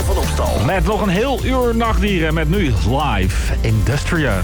Van Opstal. Met nog een heel uur nachtdieren met nu live Industria.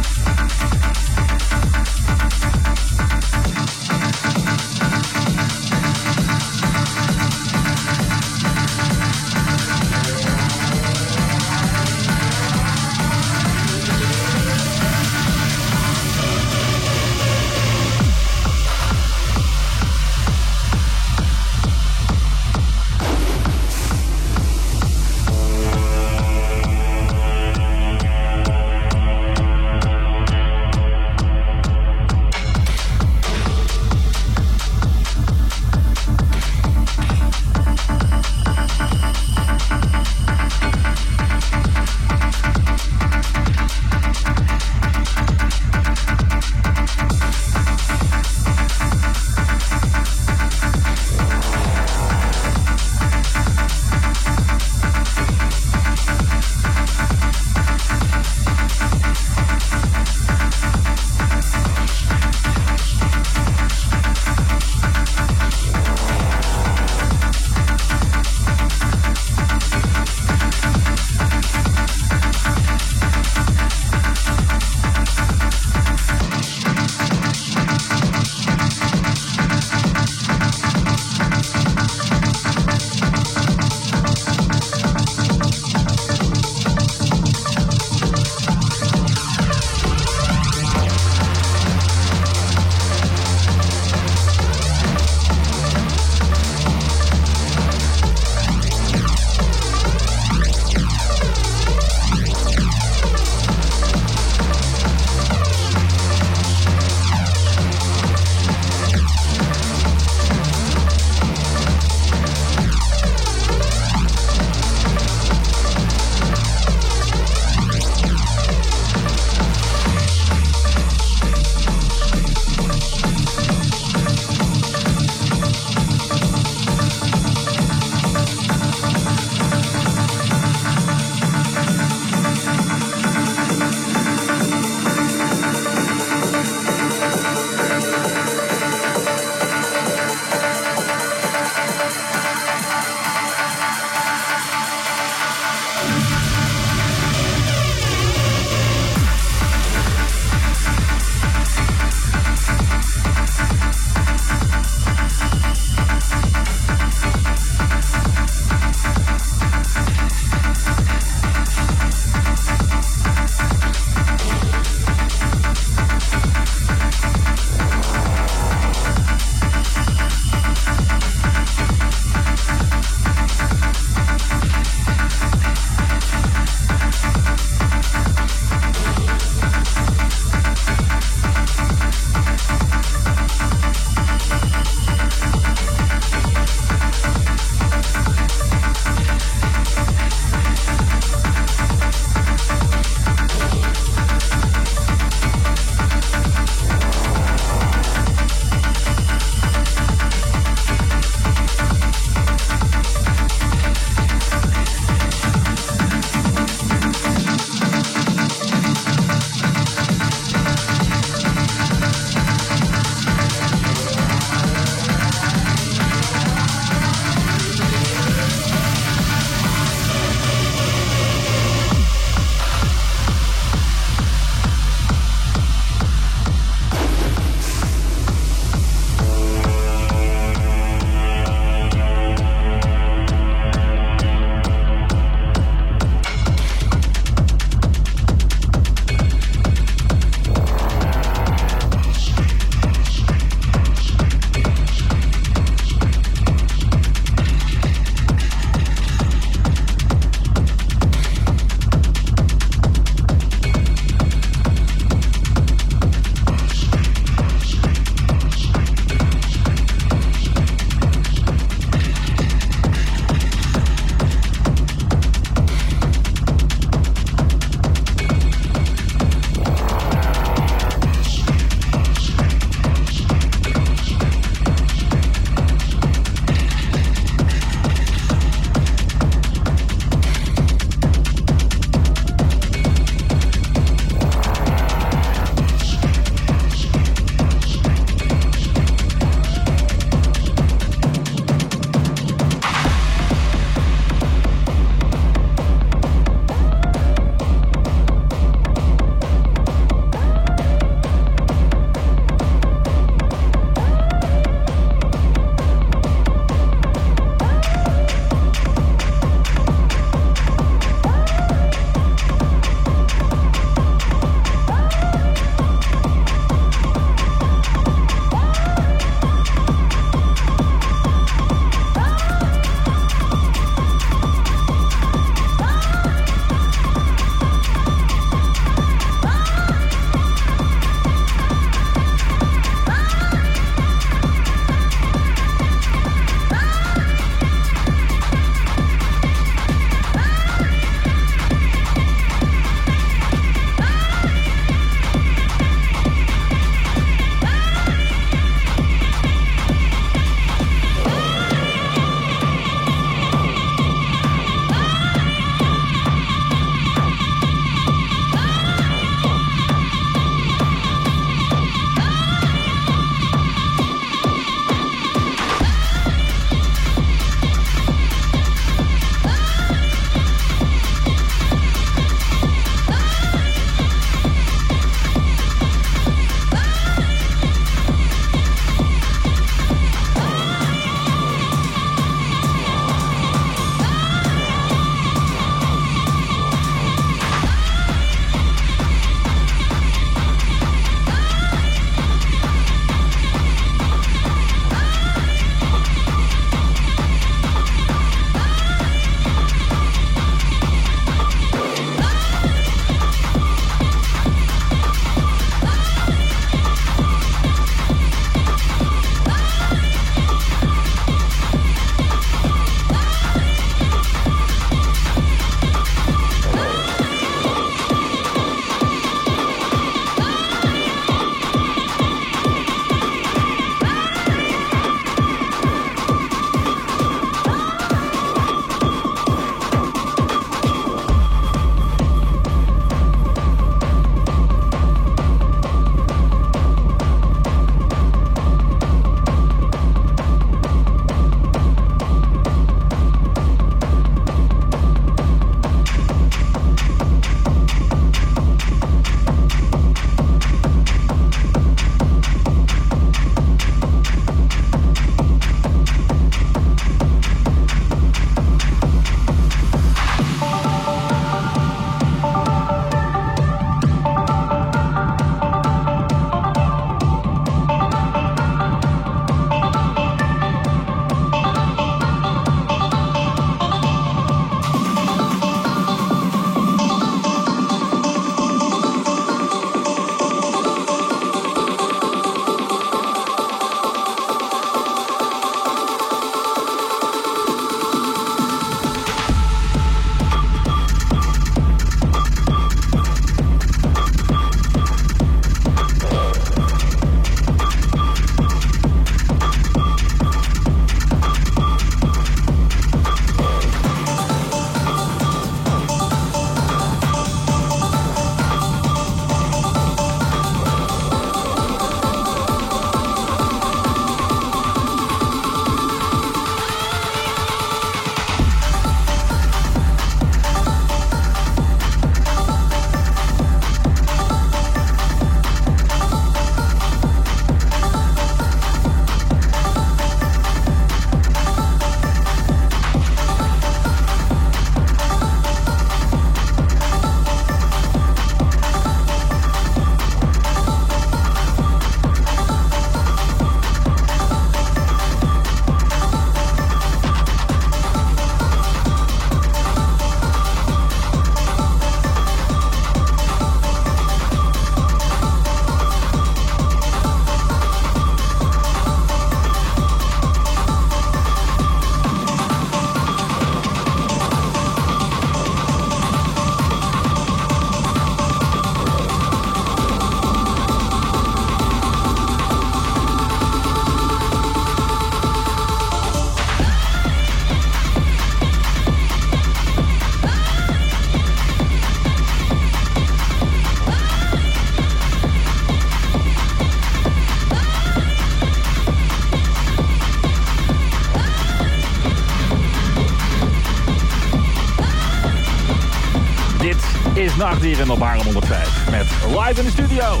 Nachtdieren op Haarlem 105. Met live in de studio,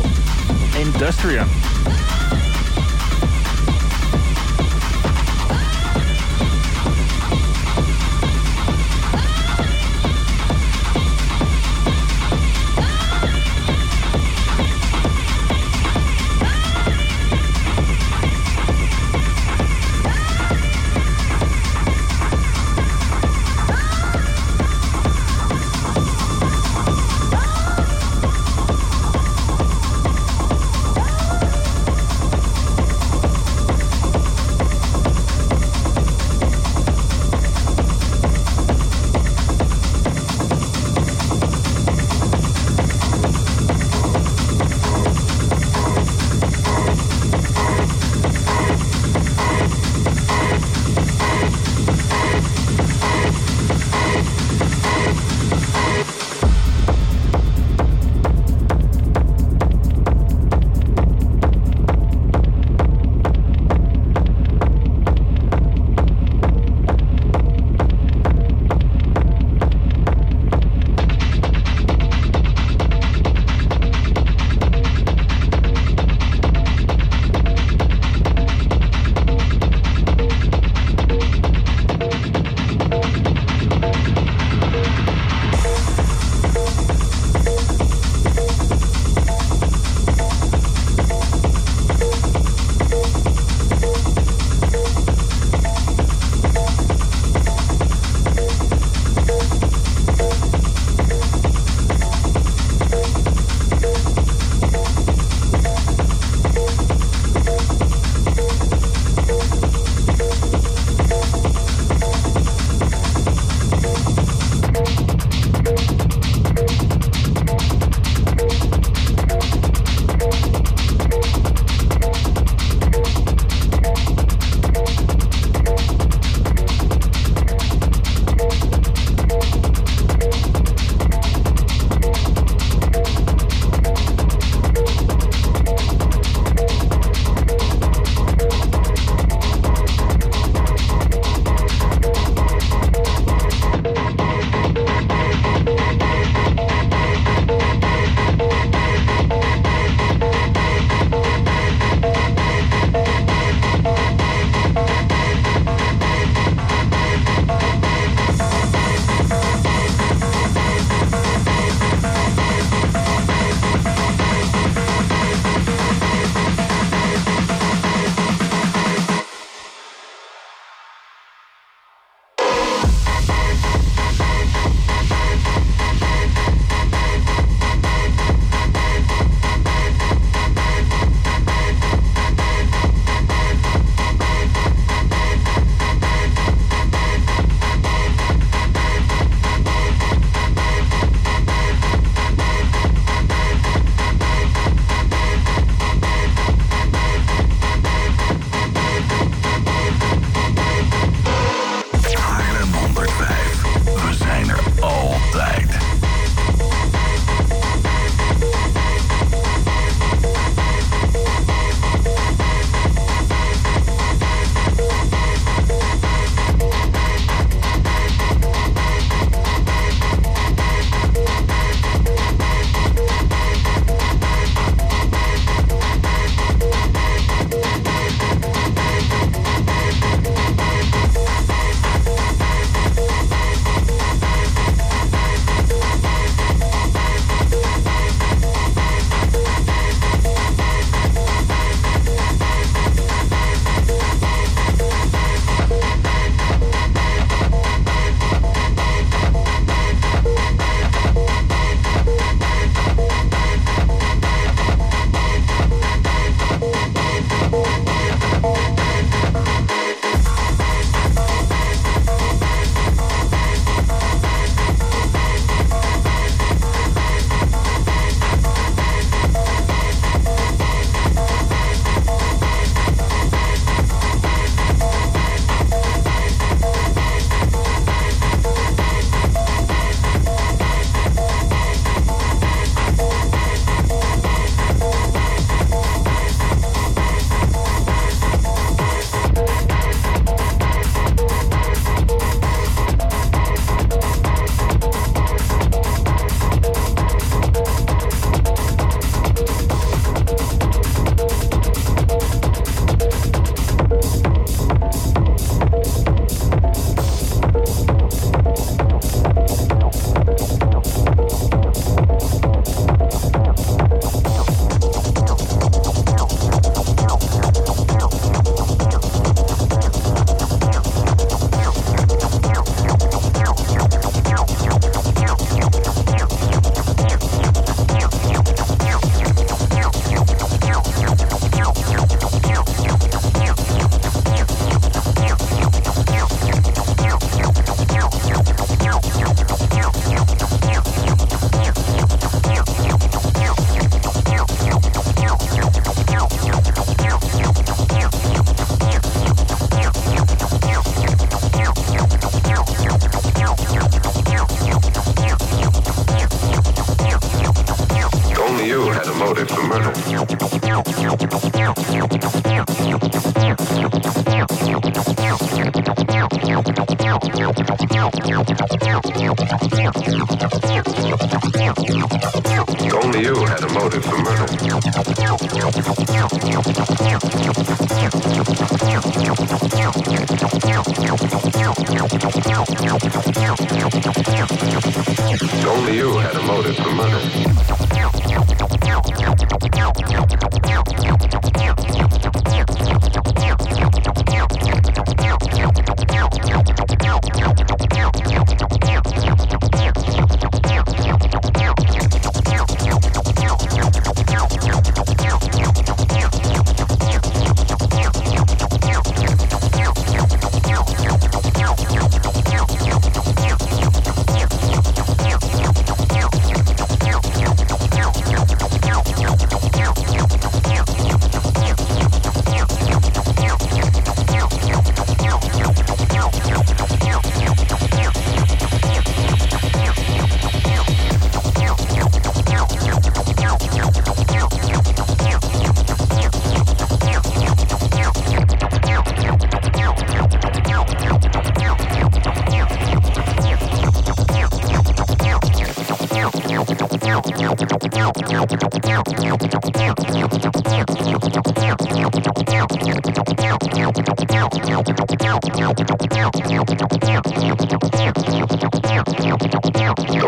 Industrium.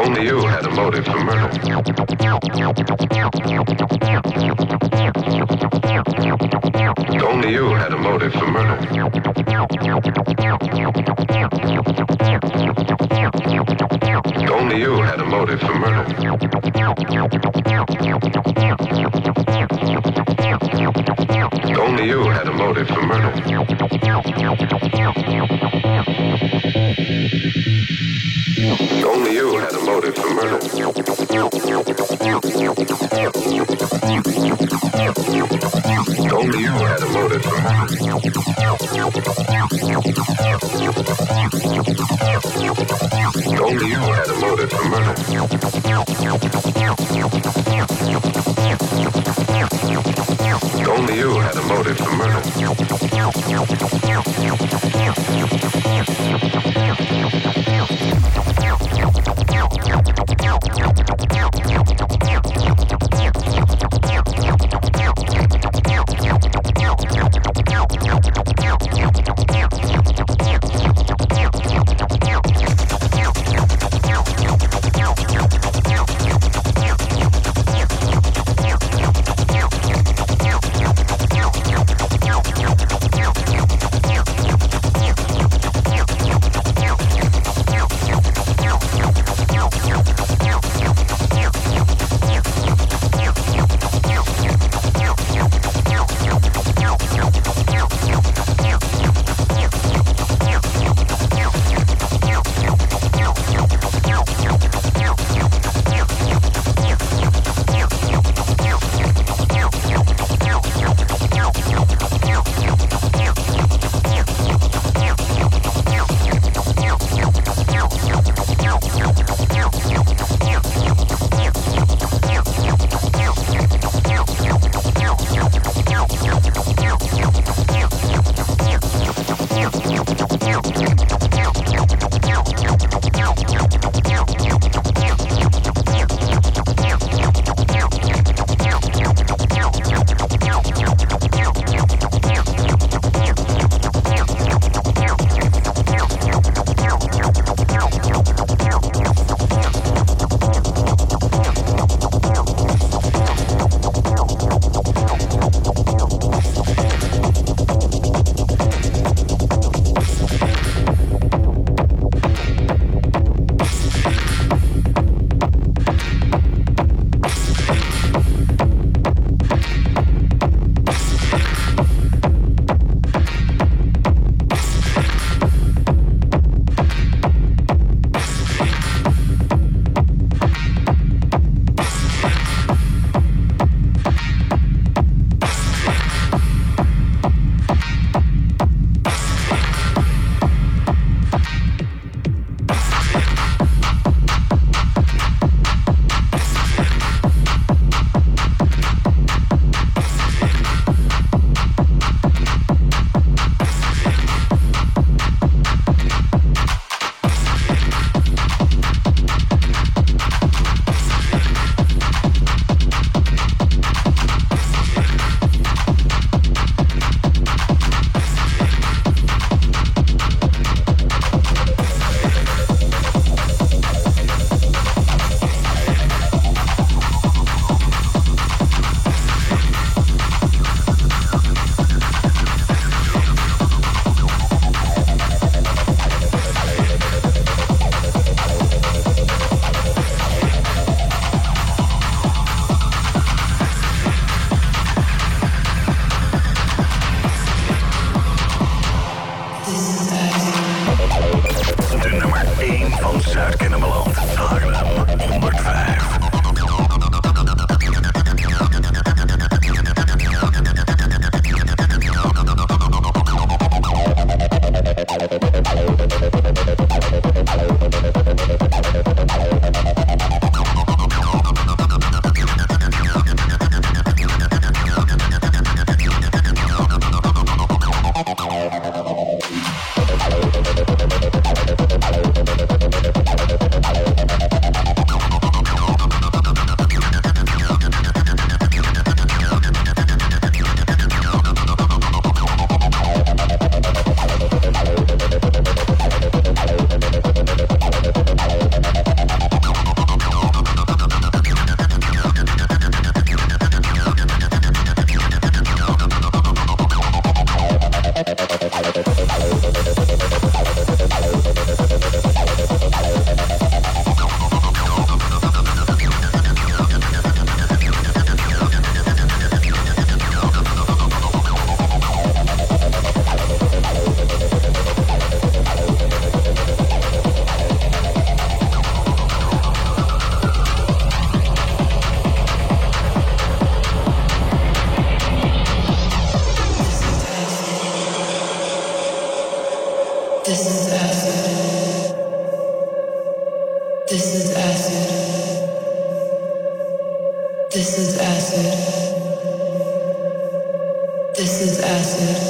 Only you had a motive for murder. Only you had a motive for murder. Only you had a motive for murder. Only you had a motive for murder. Only you had a motive for murder. Only you had a motive for murder. Only you had a motive for murder. Only you had a motive for murder. Thank you. This is acid. This is acid.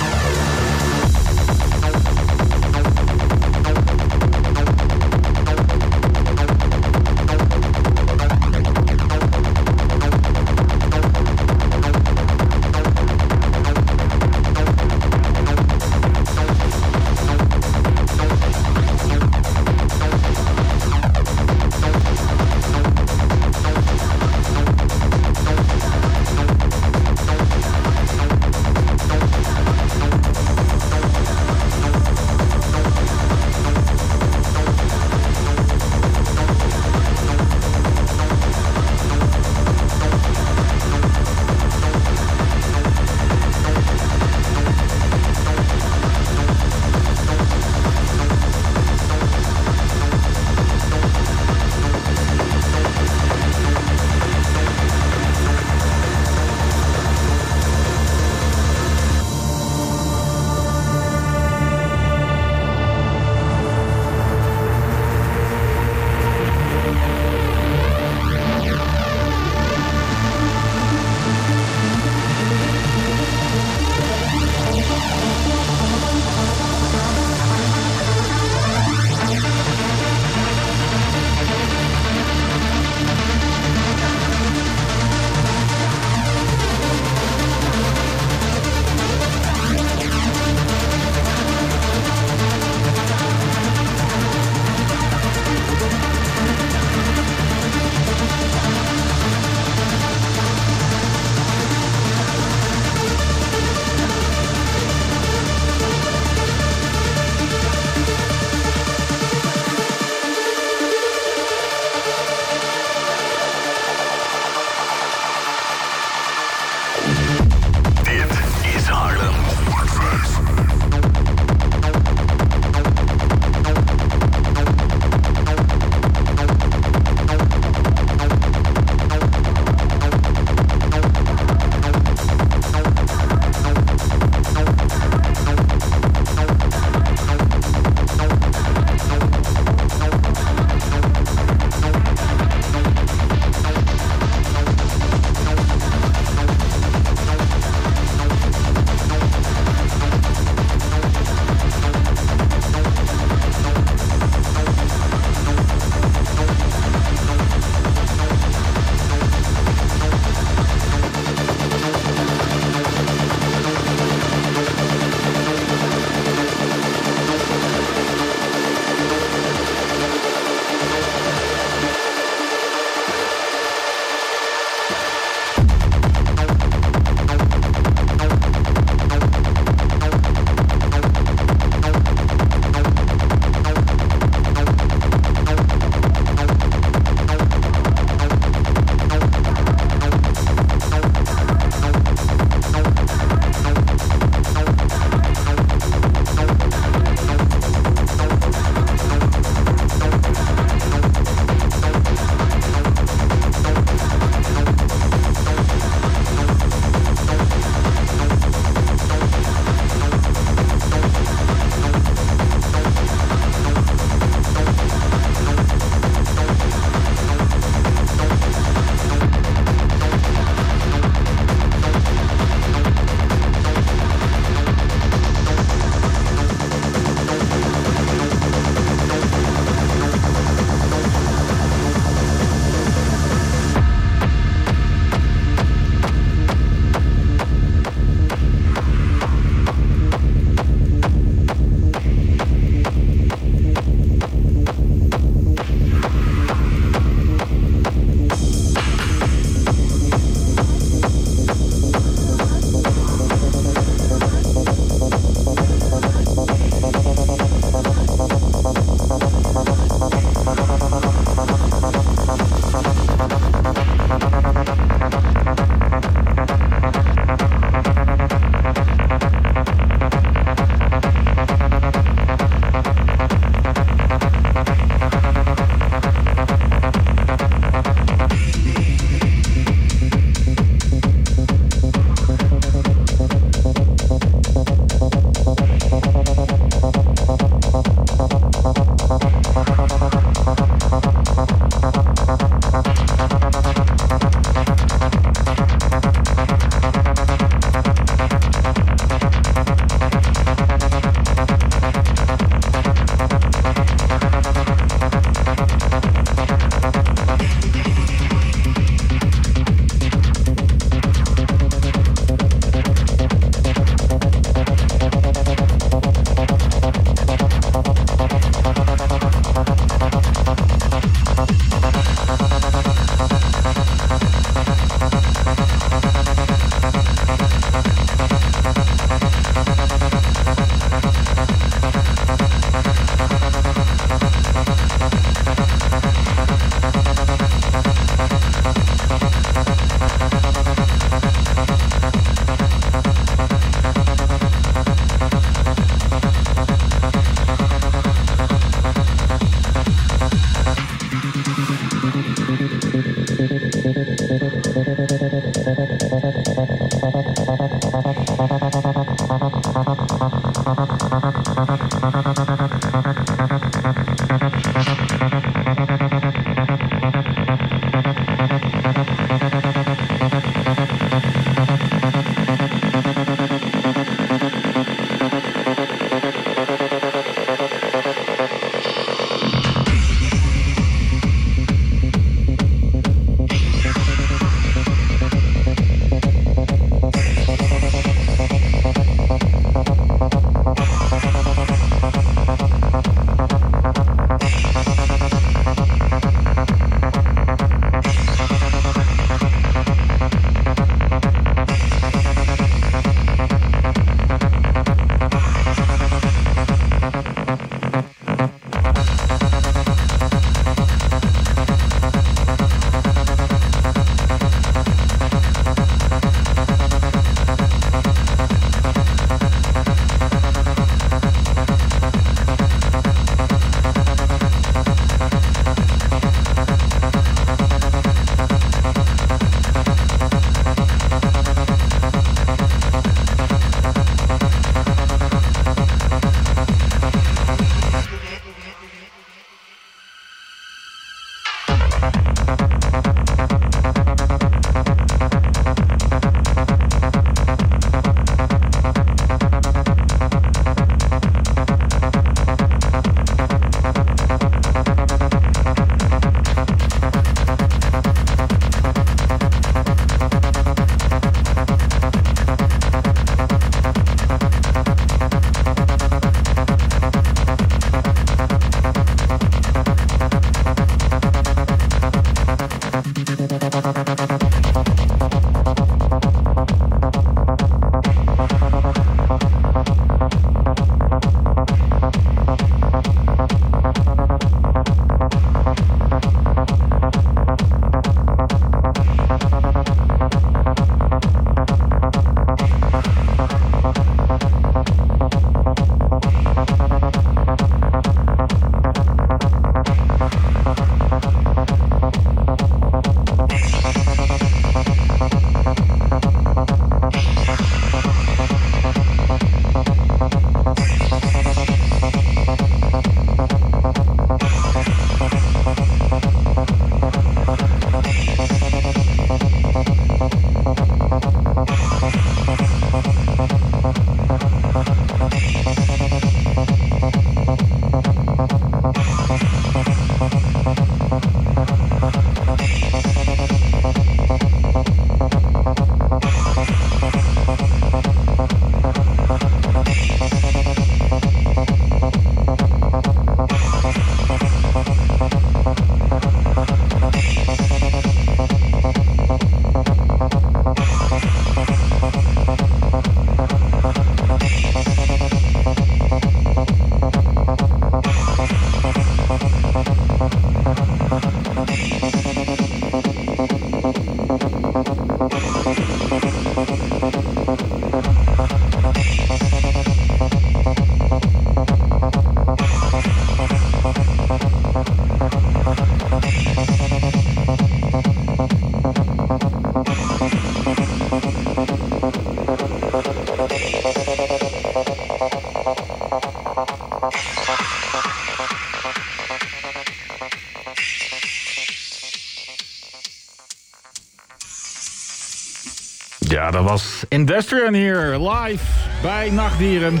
Was Industrian hier live bij Nachtdieren.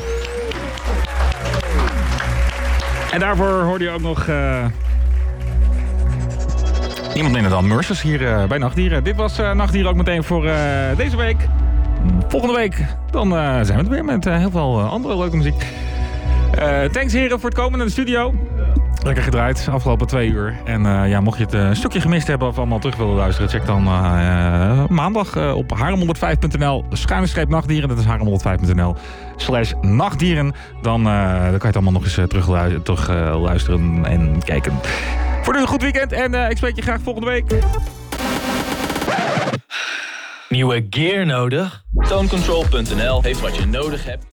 En daarvoor hoorde je ook nog uh, iemand in het dan Mercers hier uh, bij Nachtdieren. Dit was uh, Nachtdieren ook meteen voor deze week. Volgende week dan zijn we er weer met heel veel andere leuke muziek. thanks heren voor het komen naar de studio. Lekker gedraaid, afgelopen twee uur. En uh, ja, mocht je het uh, stukje gemist hebben of allemaal terug willen luisteren, check dan uh, maandag op haarem105.nl schuine nachtdieren. Dat is haarem105.nl slash nachtdieren. Dan, dan kan je het allemaal nog eens terug, terug luisteren en kijken. Voor nu een goed weekend en ik spreek je graag volgende week. Nieuwe gear nodig? Tonecontrol.nl heeft wat je nodig hebt.